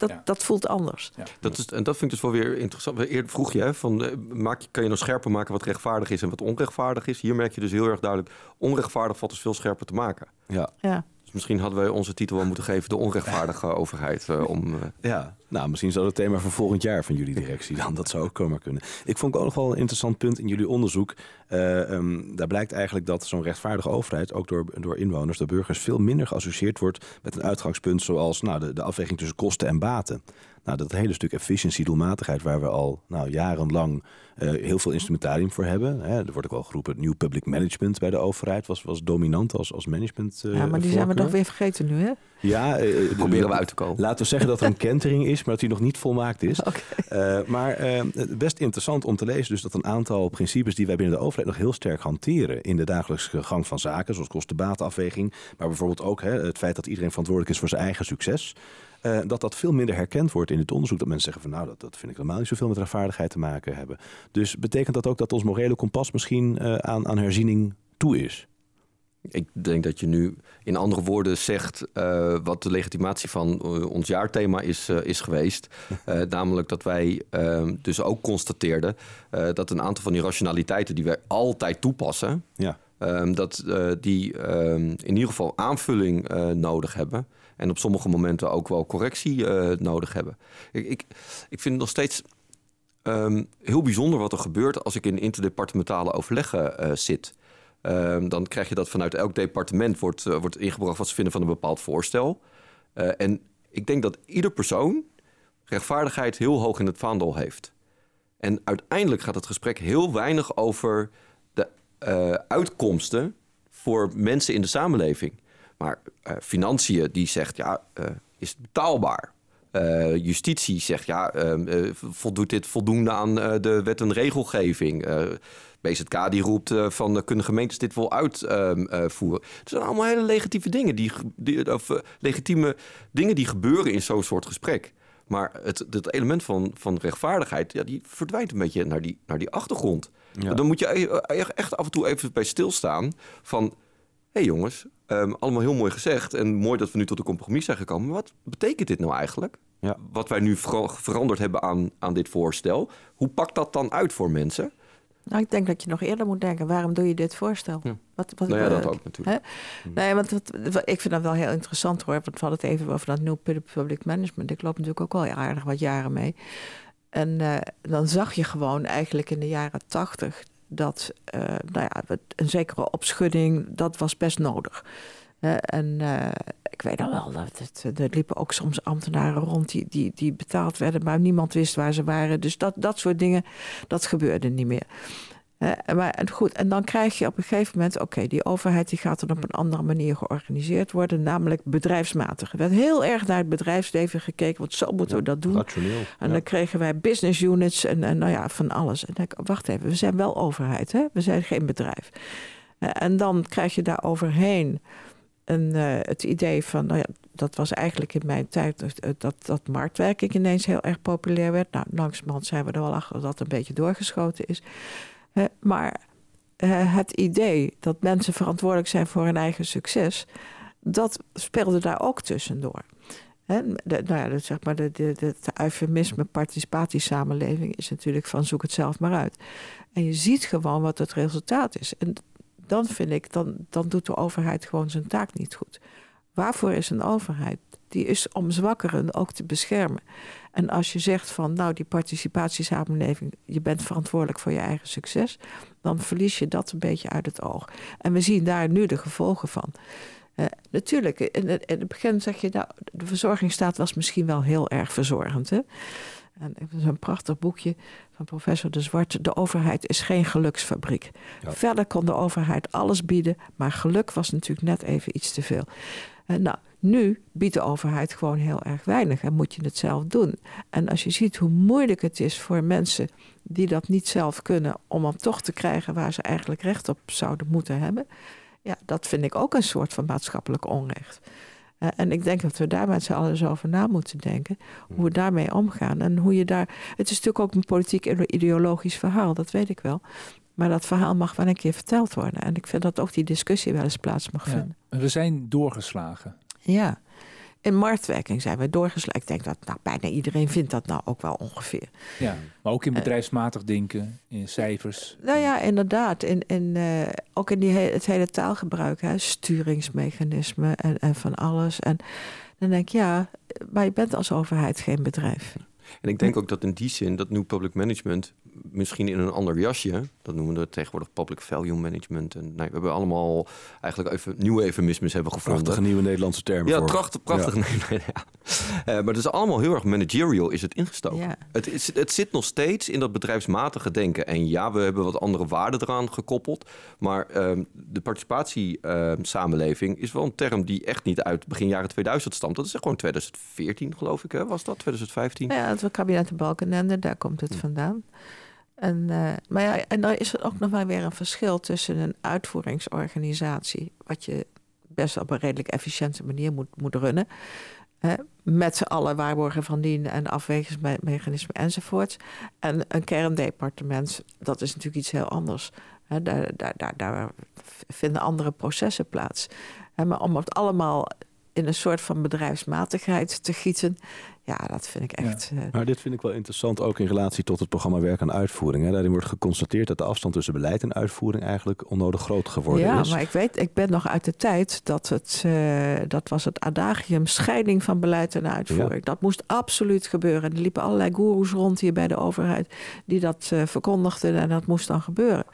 dat, dat, dat voelt anders. Ja. Dat is, en dat vind ik dus wel weer interessant. Eerder vroeg je, van, eh, maak, kan je nog scherper maken wat rechtvaardig is en wat onrechtvaardig is? Hier merk je dus heel erg duidelijk, onrechtvaardig valt dus veel scherper te maken. Ja. ja. Dus misschien hadden wij onze titel wel moeten geven... de onrechtvaardige [laughs] overheid. Uh, om, uh... Ja, nou, misschien zou het thema van volgend jaar van jullie directie dan. Dat zou ook komen kunnen. Ik vond ook nog wel een interessant punt in jullie onderzoek. Uh, um, daar blijkt eigenlijk dat zo'n rechtvaardige overheid... ook door, door inwoners, door burgers... veel minder geassocieerd wordt met een uitgangspunt... zoals nou, de, de afweging tussen kosten en baten. Nou, dat hele stuk efficiëntie, doelmatigheid... waar we al nou, jarenlang heel veel instrumentarium voor hebben. Hè. Er wordt ook wel geroepen, nieuw public management bij de overheid... was, was dominant als, als management Ja, maar die zijn we toch weer vergeten nu, hè? Ja, uh, proberen we uit te komen. Laten we zeggen dat er een kentering is, maar dat die nog niet volmaakt is. [laughs] Okay. Uh, maar uh, best interessant om te lezen dus dat een aantal principes die wij binnen de overheid nog heel sterk hanteren in de dagelijkse gang van zaken, zoals kostenbatenafweging, maar bijvoorbeeld ook hè, het feit dat iedereen verantwoordelijk is voor zijn eigen succes. Uh, dat dat veel minder herkend wordt in het onderzoek. Dat mensen zeggen van nou, dat, dat vind ik helemaal niet zoveel met rechtvaardigheid te maken hebben. Dus betekent dat ook dat ons morele kompas misschien uh, aan, aan herziening toe is? Ik denk dat je nu in andere woorden zegt uh, wat de legitimatie van uh, ons jaarthema is, uh, is geweest. [laughs] namelijk dat wij ehm, dus ook constateerden dat een aantal van die rationaliteiten die wij altijd toepassen, ja. Ehm, dat die ehm, in ieder geval aanvulling nodig hebben. En op sommige momenten ook wel correctie nodig hebben. Ik, ik, ik vind het nog steeds ehm, heel bijzonder wat er gebeurt als ik in interdepartementale overleggen uh, zit. Ehm, dan krijg je dat vanuit elk departement wordt, uh, wordt ingebracht wat ze vinden van een bepaald voorstel. Uh, en ik denk dat ieder persoon rechtvaardigheid heel hoog in het vaandel heeft. En uiteindelijk gaat het gesprek heel weinig over de uitkomsten voor mensen in de samenleving. Maar financiën die zegt ja, is het betaalbaar? Uh, justitie zegt ja, uh, voldoet dit voldoende aan de wet en regelgeving? BZK die roept van kunnen gemeentes dit wel uitvoeren? het zijn allemaal hele legitieme dingen die, die of, legitieme dingen die gebeuren in zo'n soort gesprek. Maar het, het element van, van rechtvaardigheid, ja, die verdwijnt een beetje naar die, naar die achtergrond. Ja. Dan moet je e-, echt af en toe even bij stilstaan van... hé hey jongens, Um, allemaal heel mooi gezegd en mooi dat we nu tot een compromis zijn gekomen. Maar wat betekent dit nou eigenlijk? Ja. Wat wij nu veranderd hebben aan, aan dit voorstel. Hoe pakt dat dan uit voor mensen? Nou, ik denk dat je nog eerder moet denken. Waarom doe je dit voorstel? Ja. Wat, wat, nou ja, dat ook natuurlijk. Hm. Nee, want ik vind dat wel heel interessant hoor. Want we hadden het even over dat New Public Management. Ik loop natuurlijk ook wel aardig wat jaren mee. En uh, dan zag je gewoon eigenlijk in de jaren tachtig dat uh, nou ja, een zekere opschudding, dat was best nodig. En uh, ik weet al wel, dat het, er liepen ook soms ambtenaren rond die, die, die betaald werden, maar niemand wist waar ze waren. Dus dat, dat soort dingen, dat gebeurde niet meer maar goed, en dan krijg je op een gegeven moment, oké, die overheid die gaat dan op een andere manier georganiseerd worden, namelijk bedrijfsmatig. Er werd heel erg naar het bedrijfsleven gekeken, want zo moeten we dat doen. Rationeel. En dan kregen wij business units en, en nou ja, van alles. En dan denk ik, wacht even, we zijn wel overheid, hè? we zijn geen bedrijf. en dan krijg je daar overheen een, uh, het idee van, nou ja, dat was eigenlijk in mijn tijd dat, dat marktwerking ineens heel erg populair werd. Nou, langzamerhand zijn we er wel achter dat dat een beetje doorgeschoten is maar het idee dat mensen verantwoordelijk zijn voor hun eigen succes, dat speelde daar ook tussendoor. de, nou ja, zeg maar de, de, participatiesamenleving is natuurlijk van zoek het zelf maar uit. En je ziet gewoon wat het resultaat is. En dan vind ik, dan, dan doet de overheid gewoon zijn taak niet goed. Waarvoor is een overheid? Die is om zwakkeren ook te beschermen. En als je zegt van, nou, die participatiesamenleving, je bent verantwoordelijk voor je eigen succes, dan verlies je dat een beetje uit het oog. En we zien daar nu de gevolgen van. Uh, natuurlijk, in het, in het, begin zeg je, nou, de verzorgingsstaat was misschien wel heel erg verzorgend. Hè? En zo'n prachtig boekje van professor De Zwart. De overheid is geen geluksfabriek. Verder kon de overheid alles bieden, maar geluk was natuurlijk net even iets te veel. Uh, nou, nu biedt de overheid gewoon heel erg weinig en moet je het zelf doen. En als je ziet hoe moeilijk het is voor mensen die dat niet zelf kunnen, om dan toch te krijgen waar ze eigenlijk recht op zouden moeten hebben, ja, dat vind ik ook een soort van maatschappelijk onrecht. Uh, en ik denk dat we daar met z'n allen eens over na moeten denken. Hoe we daarmee omgaan. En hoe je daar. Het is natuurlijk ook een politiek ideologisch verhaal, dat weet ik wel. Maar dat verhaal mag wel een keer verteld worden. En ik vind dat ook die discussie wel eens plaats mag vinden. we zijn doorgeslagen. Ja. In marktwerking zijn we doorgeslagen. Ik denk dat nou, bijna iedereen vindt dat nou ook wel ongeveer. Ja, maar ook in eh, bedrijfsmatig denken, in cijfers. Nou ja, inderdaad. In, in, uh, ook in die het hele taalgebruik, hè, sturingsmechanismen en, en van alles. En dan denk ik, ja, maar je bent als overheid geen bedrijf. En ik denk ook dat in die zin dat New Public Management misschien in een ander jasje, dat noemen we tegenwoordig public value management. En nee, we hebben allemaal eigenlijk even nieuwe eufemismes hebben gevonden. Prachtige nieuwe Nederlandse termen. Ja, voor. prachtig, prachtig. Ja. Nee, [laughs] ja. Uh, maar het is allemaal heel erg managerial is het ingestoken. Ja. Het, is, het zit nog steeds in dat bedrijfsmatige denken. En ja, we hebben wat andere waarden eraan gekoppeld. Maar uh, de participatiesamenleving uh, is wel een term die echt niet uit begin jaren 2000 stamt. Dat is gewoon 2014 geloof ik, hè? was dat? 2015? Ja, het kabinet de Balkenende, daar komt het hm. vandaan. En, uh, maar ja, en dan is er ook nog wel weer een verschil tussen een uitvoeringsorganisatie, wat je best op een redelijk efficiënte manier moet, moet runnen. Met z'n allen waarborgen van dien en afwegingsmechanismen enzovoort. En een kerndepartement, dat is natuurlijk iets heel anders. Hè, daar, daar, daar, daar vinden andere processen plaats. Hè, maar om het allemaal in een soort van bedrijfsmatigheid te gieten. Ja, dat vind ik echt. Ja. maar dit vind ik wel interessant, ook in relatie tot het programma Werk aan Uitvoering. Hè. Daarin wordt geconstateerd dat de afstand tussen beleid en uitvoering eigenlijk onnodig groot geworden ja, is. Ja, maar ik weet, ik ben nog uit de tijd dat het, uh, dat was het adagium scheiding van beleid en uitvoering. Dat moest absoluut gebeuren. Er liepen allerlei goeroes rond hier bij de overheid die dat uh, verkondigden en dat moest dan gebeuren.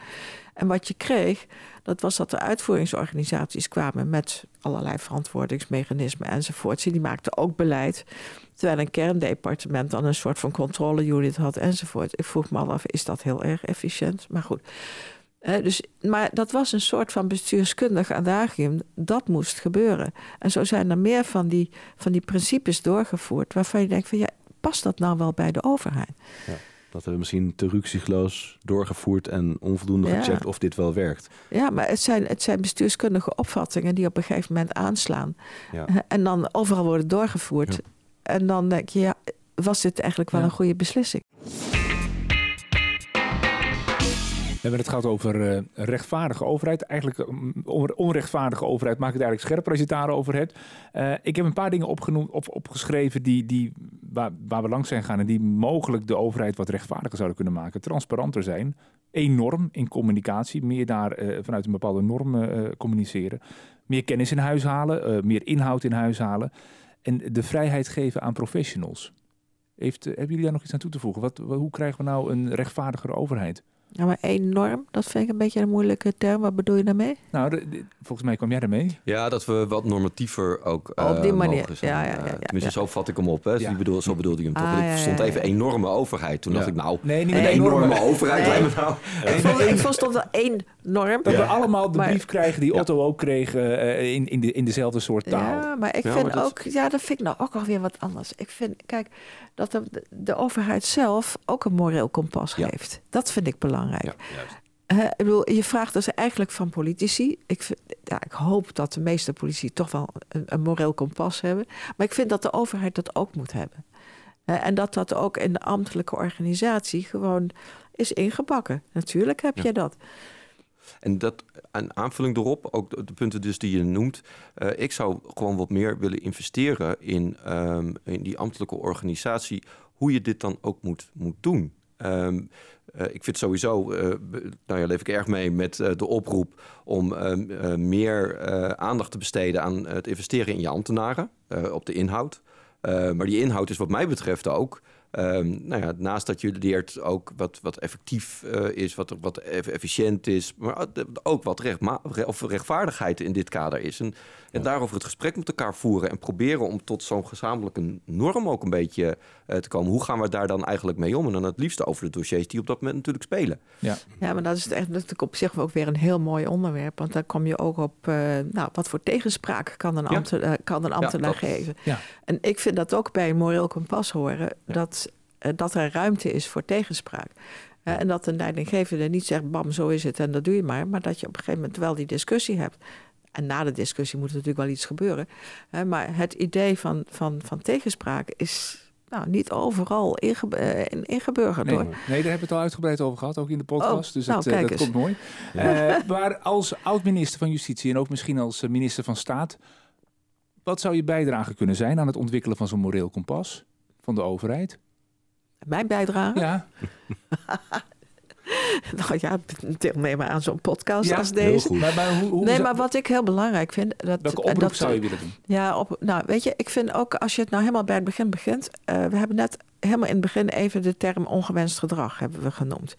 En wat je kreeg, dat was dat de uitvoeringsorganisaties kwamen met allerlei verantwoordingsmechanismen enzovoorts. Die maakten ook beleid. Terwijl een kerndepartement dan een soort van controleunit had enzovoort. Ik vroeg me af, is dat heel erg efficiënt? Maar goed. dus, maar dat was een soort van bestuurskundig adagium. Dat moest gebeuren. En zo zijn er meer van die, van die principes doorgevoerd... waarvan je denkt van ja, past dat nou wel bij de overheid? Ja. Dat hebben we misschien te ruksigloos doorgevoerd en onvoldoende gecheckt of dit wel werkt. Ja, maar het zijn, het zijn bestuurskundige opvattingen die op een gegeven moment aanslaan. Ja. En dan overal worden doorgevoerd. En dan denk je, ja, was dit eigenlijk wel een goede beslissing? Hebben het gehad over uh, rechtvaardige overheid. Eigenlijk uh, onrechtvaardige overheid maak ik het eigenlijk scherper als je het daarover hebt. Uh, ik heb een paar dingen opgenoemd, op, opgeschreven die, die, waar, waar we langs zijn gaan... en die mogelijk de overheid wat rechtvaardiger zouden kunnen maken. Transparanter zijn, enorm in communicatie. Meer daar vanuit een bepaalde norm communiceren. Meer kennis in huis halen, meer inhoud in huis halen. En de vrijheid geven aan professionals. Heeft, hebben jullie daar nog iets aan toe te voegen? Wat, hoe krijgen we nou een rechtvaardigere overheid? Ja, maar één norm, dat vind ik een beetje een moeilijke term. Wat bedoel je daarmee? Nou, volgens mij kwam jij ermee. Ja, dat we wat normatiever ook uh, Op die eh, manier, mogen zijn. ja, ja, ja, uh, ja tenminste, ja. zo vat ik hem op. Hè. Dus die bedoel, zo bedoelde hij hem toch. Ah, ik stond ja, ja, even enorme overheid. Toen dacht ik, nou, Nee, niet een enorme, enorme. overheid. Nee. nou. Ik vond, ik vond stond wel één norm. Dat we allemaal de Maar- brief krijgen die Otto ook kreeg eh, in, in, de, in dezelfde soort taal. Ja, maar ik Ja, vind maar dat- ook, ja, dat vind ik nou ook alweer wat anders. Ik vind, kijk, dat de, de overheid zelf ook een moreel kompas Ja. heeft. Dat vind ik belangrijk. Ja, ik bedoel, je vraagt dus eigenlijk van politici. Ik, vind- ja, ik hoop dat de meeste politici toch wel een, een moreel kompas hebben. Maar ik vind dat de overheid dat ook moet hebben. En dat dat ook in de ambtelijke organisatie gewoon is ingebakken. Natuurlijk heb Ja. je dat. En dat, een aanvulling erop, ook de, de punten dus die je noemt. eh, ik zou gewoon wat meer willen investeren in, ehm, in die ambtelijke organisatie. Hoe je dit dan ook moet, moet doen. Ehm, eh, ik vind sowieso, eh, nou leef ik erg mee met eh, de oproep om ehm, eh, meer aandacht te besteden aan het investeren in je ambtenaren op de inhoud. Maar die inhoud is wat mij betreft ook. Ehm, nou ja, naast dat je leert ook wat, wat effectief eh, is, wat, wat eff- efficiënt is, maar ook wat rechtma- re- of rechtvaardigheid in dit kader is. En, en daarover het gesprek met elkaar voeren en proberen om tot zo'n gezamenlijke norm ook een beetje eh, te komen. Hoe gaan we daar dan eigenlijk mee om? En dan het liefste over de dossiers die op dat moment natuurlijk spelen. Ja. Ja, maar dat is echt natuurlijk op zich ook weer een heel mooi onderwerp. Want dan kom je ook op, eh, nou, wat voor tegenspraak kan een, Ja. ambte- eh, kan een ambtenaar dat- geven. Ja. En ik vind dat ook bij een moreel kompas horen, dat, dat er ruimte is voor tegenspraak. Eh, en dat een leidinggevende niet zegt, bam, zo is het en dat doe je maar. Maar dat je op een gegeven moment wel die discussie hebt. En na de discussie moet er natuurlijk wel iets gebeuren. Maar het idee van, van, van tegenspraak is nou, niet overal inge, eh, in- ingeburgerd Nee, hoor. nee, daar hebben we het al uitgebreid over gehad, ook in de podcast. Oh, dus nou, eh, dat komt mooi. Eh, [laughs] maar als oud-minister van Justitie en ook misschien als eh, minister van Staat... wat zou je bijdrage kunnen zijn aan het ontwikkelen van zo'n moreel kompas van de overheid? Mijn bijdrage? Ja, [laughs] Nou ja, deelnemen aan zo'n podcast Ja, als deze. goed. maar, maar hoe, hoe Nee, maar wat ik heel belangrijk vind... Dat, welke oproep dat, zou je willen doen? Ja, op, nou weet je, ik vind ook als je het nou helemaal bij het begin begint... eh, we hebben net helemaal in het begin even de term ongewenst gedrag hebben we genoemd.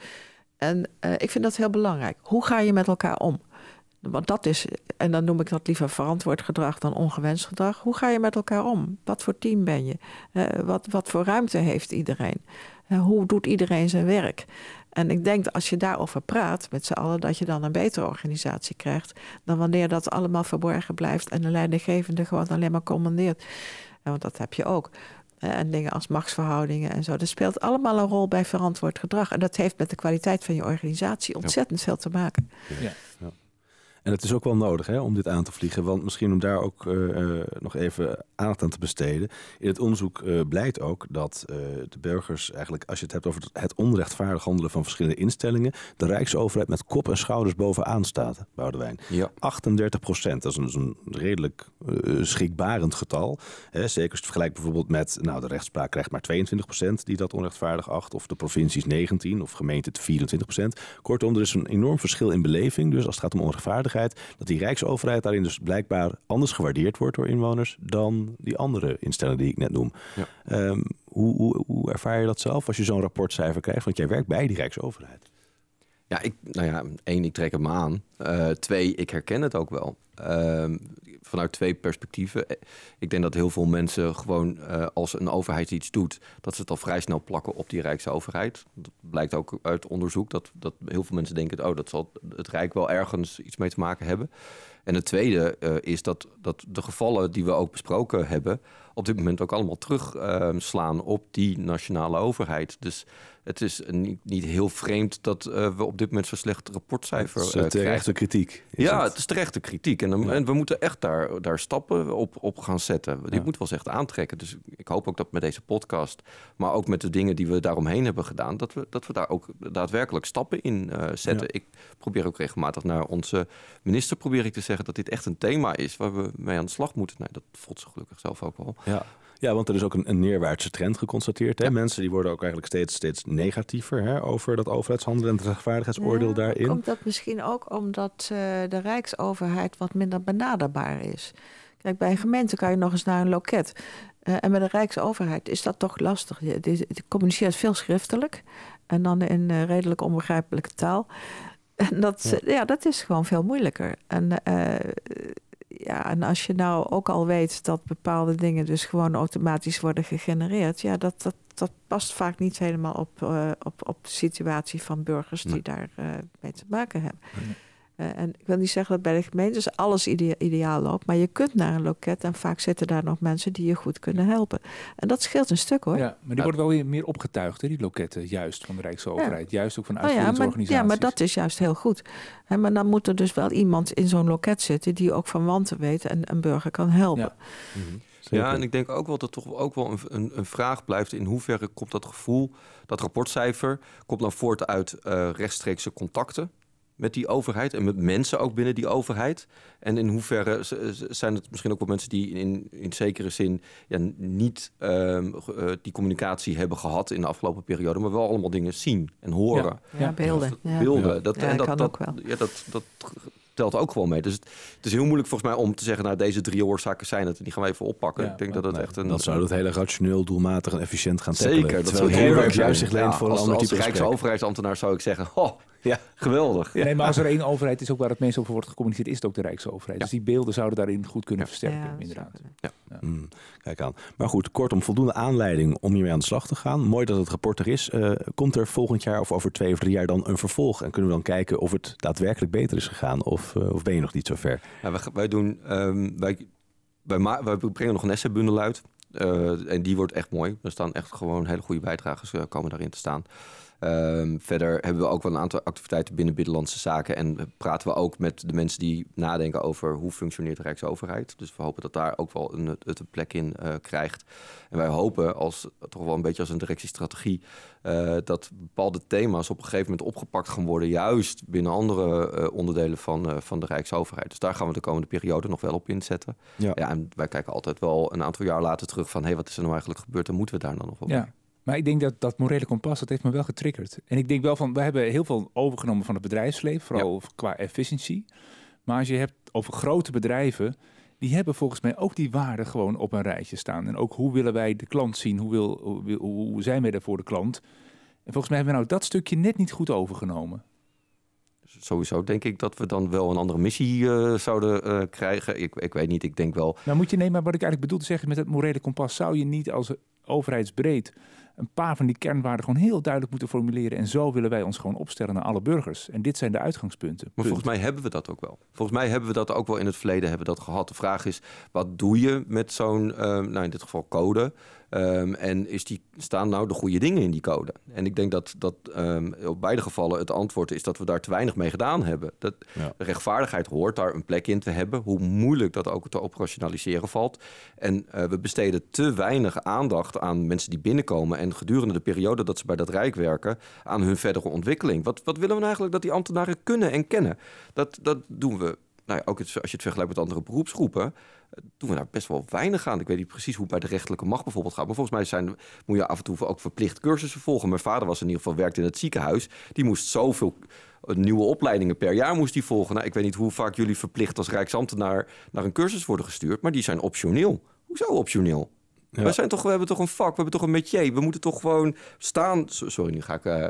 En eh, ik vind dat heel belangrijk. Hoe ga je met elkaar om? Want dat is, en dan noem ik dat liever verantwoord gedrag dan ongewenst gedrag. Hoe ga je met elkaar om? Wat voor team ben je? Eh, wat, wat voor ruimte heeft iedereen? Eh, hoe doet iedereen zijn werk? En ik denk dat als je daarover praat met z'n allen, dat je dan een betere organisatie krijgt. Dan wanneer dat allemaal verborgen blijft en de leidinggevende gewoon alleen maar commandeert. Ja, want dat heb je ook. Eh, En dingen als machtsverhoudingen en zo. Dat speelt allemaal een rol bij verantwoord gedrag. En dat heeft met de kwaliteit van je organisatie ontzettend veel te maken. Ja. En het is ook wel nodig hè, om dit aan te vliegen. Want misschien om daar ook uh, nog even aandacht aan te besteden. In het onderzoek uh, blijkt ook dat uh, de burgers eigenlijk, als je het hebt over het onrechtvaardig handelen van verschillende instellingen, de Rijksoverheid met kop en schouders bovenaan staat, Boudewijn. Ja. 38 procent, dat is een, een redelijk schrikbarend getal. Hè, zeker als je het vergelijkt bijvoorbeeld met, nou de rechtspraak krijgt maar 22 procent die dat onrechtvaardig acht. Of de provincies 19 of gemeente 24 procent. Kortom, er is een enorm verschil in beleving. Dus als het gaat om onrechtvaardigheid dat die Rijksoverheid daarin dus blijkbaar anders gewaardeerd wordt door inwoners dan die andere instellingen die ik net noem. Ja. Ehm, hoe, hoe, hoe ervaar je dat zelf als je zo'n rapportcijfer krijgt? Want jij werkt bij die Rijksoverheid. Ja, ik, nou ja, één, ik trek het me aan. Uh, twee, ik herken het ook wel. Uh, vanuit twee perspectieven. Eh, ik denk dat heel veel mensen gewoon uh, als een overheid iets doet, dat ze het al vrij snel plakken op die Rijksoverheid. Dat blijkt ook uit onderzoek dat, dat heel veel mensen denken, oh, dat zal het Rijk wel ergens iets mee te maken hebben. En het tweede is dat, dat de gevallen die we ook besproken hebben, op dit moment ook allemaal terugslaan op die nationale overheid. Dus het is niet, niet heel vreemd dat uh, we op dit moment zo'n slecht rapportcijfer het is, uh, terechte kritiek. Ja, het? het? is terechte kritiek. En, ja. en, we moeten echt daar, daar stappen op, op gaan zetten. Ja. Dit moet wel eens echt aantrekken. Dus ik hoop ook dat met deze podcast, maar ook met de dingen die we daaromheen hebben gedaan, dat we, dat we daar ook daadwerkelijk stappen in uh, zetten. Ik probeer ook regelmatig naar onze minister probeer ik te zeggen dat dit echt een thema is waar we mee aan de slag moeten. Nee, dat voelt ze gelukkig zelf ook wel. Ja. Ja, want er is ook een, een neerwaartse trend geconstateerd. Hè? Ja. Mensen die worden ook eigenlijk steeds, steeds negatiever hè, over dat overheidshandelen en het rechtvaardigheidsoordeel ja, daarin. Komt dat misschien ook omdat uh, de Rijksoverheid wat minder benaderbaar is? Kijk, bij een gemeente kan je nog eens naar een loket. Uh, en bij de Rijksoverheid is dat toch lastig. Je, je, je communiceert veel schriftelijk en dan in uh, redelijk onbegrijpelijke taal. [laughs] En dat, ja. ja. dat is gewoon veel moeilijker. En ja, en als je nou ook al weet dat bepaalde dingen dus gewoon automatisch worden gegenereerd, ja, dat, dat, dat past vaak niet helemaal op, uh, op, op de situatie van burgers die daar uh, mee te maken hebben. Nee. Uh, en ik wil niet zeggen dat bij de gemeentes alles idea ideaal loopt, maar je kunt naar een loket en vaak zitten daar nog mensen die je goed kunnen helpen. En dat scheelt een stuk hoor. Ja, maar die worden wel weer meer opgetuigd, hè, die loketten, juist van de Rijksoverheid. Ja. Juist ook van uitvoeringsorganisaties. Oh ja, maar, ja, maar dat is juist heel goed. He, maar dan moet er dus wel iemand in zo'n loket zitten die ook van wanten weet en een burger kan helpen. Ja. Mm -hmm. Ja, en ik denk ook wel dat toch ook wel een, een, een, vraag blijft in hoeverre komt dat gevoel, dat rapportcijfer, komt nou voort uit uh, rechtstreekse contacten met die overheid en met mensen ook binnen die overheid? En in hoeverre zijn het misschien ook wel mensen die in, in zekere zin ja, niet um, uh, die communicatie hebben gehad in de afgelopen periode, maar wel allemaal dingen zien en horen? Ja, ja beelden. Ja. Beelden. Dat, ja, en dat, kan dat, ook wel. Ja, dat, dat telt ook gewoon mee. Dus het, het, is heel moeilijk volgens mij om te zeggen, nou deze drie oorzaken zijn het en die gaan we even oppakken. Ja, ik denk dat het nee, echt een. Dan zou het hele rationeel, doelmatig en efficiënt gaan Zeker, tackelen. dat zou heel erg juist zich leent ja, voor als, een ander als type Rijksoverheidsambtenaar zou ik zeggen, oh, ja, geweldig. Ja. Nee, maar als er één overheid is ook waar het meest over wordt gecommuniceerd, is het ook de Rijksoverheid. Ja. Dus die beelden zouden daarin goed kunnen ja. versterken, inderdaad. Ja. Mm, kijk aan. Maar goed, kortom, voldoende aanleiding om hiermee aan de slag te gaan. Mooi dat het rapport er is. Uh, komt er volgend jaar of over twee of drie jaar dan een vervolg? En kunnen we dan kijken of het daadwerkelijk beter is gegaan? Of, uh, of ben je nog niet zo ver? Ja, wij, wij doen, um, wij, wij, wij brengen nog een essaybundel uit. Uh, en die wordt echt mooi. Er staan echt gewoon hele goede bijdragers komen daarin te staan. Um, verder hebben we ook wel een aantal activiteiten binnen Binnenlandse Zaken. En praten we ook met de mensen die nadenken over hoe functioneert de Rijksoverheid. Dus we hopen dat daar ook wel een, het een plek in uh, krijgt. En wij hopen, als, toch wel een beetje als een directiestrategie, uh, dat bepaalde thema's op een gegeven moment opgepakt gaan worden. Juist binnen andere uh, onderdelen van, van de Rijksoverheid. Dus daar gaan we de komende periode nog wel op inzetten. Ja. ja en wij kijken altijd wel een aantal jaar later terug van hé, hey, wat is er nou eigenlijk gebeurd en moeten we daar dan nog wel ja. Maar ik denk dat dat morele kompas, dat heeft me wel getriggerd. En ik denk wel van, we hebben heel veel overgenomen van het bedrijfsleven, vooral ja. qua efficiëntie. Maar als je hebt over grote bedrijven, die hebben volgens mij ook die waarden gewoon op een rijtje staan. En ook hoe willen wij de klant zien, hoe, wil, hoe, hoe zijn wij er voor de klant. En volgens mij hebben we nou dat stukje net niet goed overgenomen. Sowieso denk ik dat we dan wel een andere missie uh, zouden uh, krijgen. Ik, ik weet niet, ik denk wel... Nou moet je nemen, maar wat ik eigenlijk bedoel te zeggen met het morele kompas... zou je niet als overheidsbreed een paar van die kernwaarden gewoon heel duidelijk moeten formuleren. En zo willen wij ons gewoon opstellen naar alle burgers. En dit zijn de uitgangspunten. Maar volgens mij hebben we dat ook wel. Volgens mij hebben we dat ook wel in het verleden hebben dat gehad. De vraag is, wat doe je met zo'n, uh, nou in dit geval code? Ehm, en is die, staan nou de goede dingen in die code? En ik denk dat, dat um, op beide gevallen het antwoord is dat we daar te weinig mee gedaan hebben. Dat rechtvaardigheid hoort daar een plek in te hebben, hoe moeilijk dat ook te operationaliseren valt. En uh, we besteden te weinig aandacht aan mensen die binnenkomen en gedurende de periode dat ze bij dat Rijk werken, aan hun verdere ontwikkeling. Wat, wat willen we nou eigenlijk dat die ambtenaren kunnen en kennen? Dat, dat doen we nou ja, ook als je het vergelijkt met andere beroepsgroepen, eh, doen we daar best wel weinig aan. Ik weet niet precies hoe het bij de rechterlijke macht bijvoorbeeld gaat. Maar volgens mij zijn, moet je af en toe ook verplicht cursussen volgen. Mijn vader was in ieder geval werkte in het ziekenhuis. Die moest zoveel eh, nieuwe opleidingen per jaar moest die volgen. Nou, ik weet niet hoe vaak jullie verplicht als Rijksambtenaar naar een cursus worden gestuurd. Maar die zijn optioneel. Hoezo optioneel? We, zijn toch, we hebben toch een vak, we hebben toch een métier. We moeten toch gewoon staan. Sorry, nu ga ik, uh, nu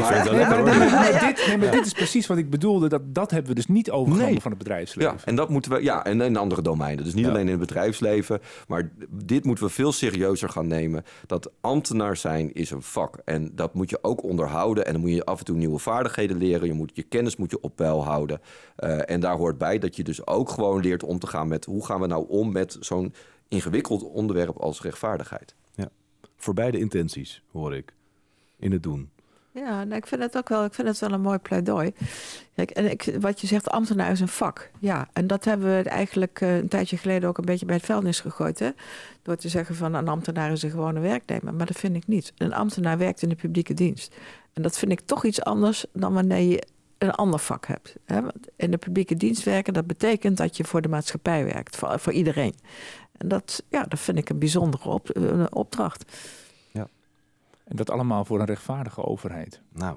maar, dit, nee, maar dit is precies wat ik bedoelde. Dat, dat hebben we dus niet overgenomen van het bedrijfsleven. Ja, en dat moeten we, ja, en in andere domeinen. Dus niet alleen in het bedrijfsleven. Maar dit moeten we veel serieuzer gaan nemen. Dat ambtenaar zijn is een vak. En dat moet je ook onderhouden. En dan moet je af en toe nieuwe vaardigheden leren. Je, moet, je kennis moet je op peil houden. Uh, en daar hoort bij dat je dus ook gewoon leert om te gaan met... hoe gaan we nou om met zo'n ingewikkeld onderwerp als rechtvaardigheid. Ja, voor beide intenties hoor ik in het doen. Ja, nou, ik vind het ook wel, ik vind het wel een mooi pleidooi. Kijk, en ik, wat je zegt, ambtenaar is een vak. Ja, en dat hebben we eigenlijk uh, een tijdje geleden ook een beetje bij het vuilnis gegooid. Hè? Door te zeggen van een ambtenaar is een gewone werknemer. Maar dat vind ik niet. Een ambtenaar werkt in de publieke dienst. En dat vind ik toch iets anders dan wanneer je een ander vak hebt. Hè? In de publieke dienst werken, dat betekent dat je voor de maatschappij werkt, voor, voor iedereen. En dat, ja, dat vind ik een bijzondere op, een opdracht. Ja. En dat allemaal voor een rechtvaardige overheid. Nou,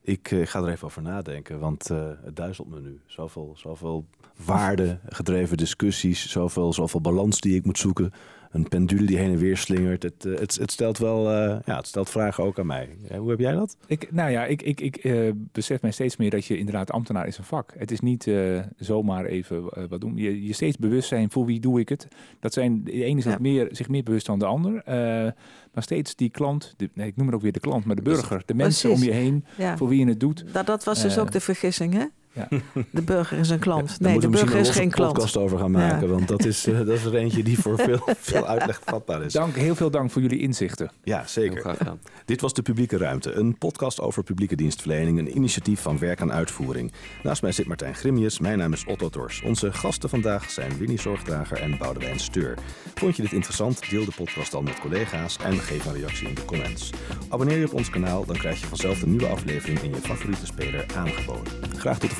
ik uh, ga er even over nadenken, want uh, het duizelt me nu. Zoveel, zoveel waarde gedreven discussies, zoveel, zoveel balans die ik moet zoeken een pendule die heen en weer slingert. Het, eh, het, het stelt wel uh, ja, het stelt vragen ook aan mij. hoe heb jij dat? Ik, nou ja, ik, ik, ik uh, besef mij steeds meer dat je inderdaad ambtenaar is een vak. Het is niet uh, zomaar even wat doen. Je, je steeds bewust zijn voor wie doe ik het. Dat zijn de ene is meer, zich meer bewust dan de ander. maar steeds die klant, de, nee, ik noem het ook weer de klant, maar de burger, de mensen om je heen, voor wie je het doet. Dat, dat was dus ook de vergissing, hè? Ja. [laughs] De burger is een klant. nee, de burger is geen klant. podcast over gaan maken, want dat is, uh, dat is er eentje die voor [laughs] veel, veel uitleg vatbaar is. Dank, heel veel dank voor jullie inzichten. Ja, zeker. Graag gedaan. [laughs] Dit was De Publieke Ruimte, een podcast over publieke dienstverlening, een initiatief van werk en uitvoering. Naast mij zit Martijn Grimius, mijn naam is Otto Tors. Onze gasten vandaag zijn Winnie Zorgdrager en Boudewijn Steur. Vond je dit interessant? Deel de podcast dan met collega's en geef een reactie in de comments. Abonneer je op ons kanaal, dan krijg je vanzelf een nieuwe aflevering in je favoriete speler aangeboden. Graag tot de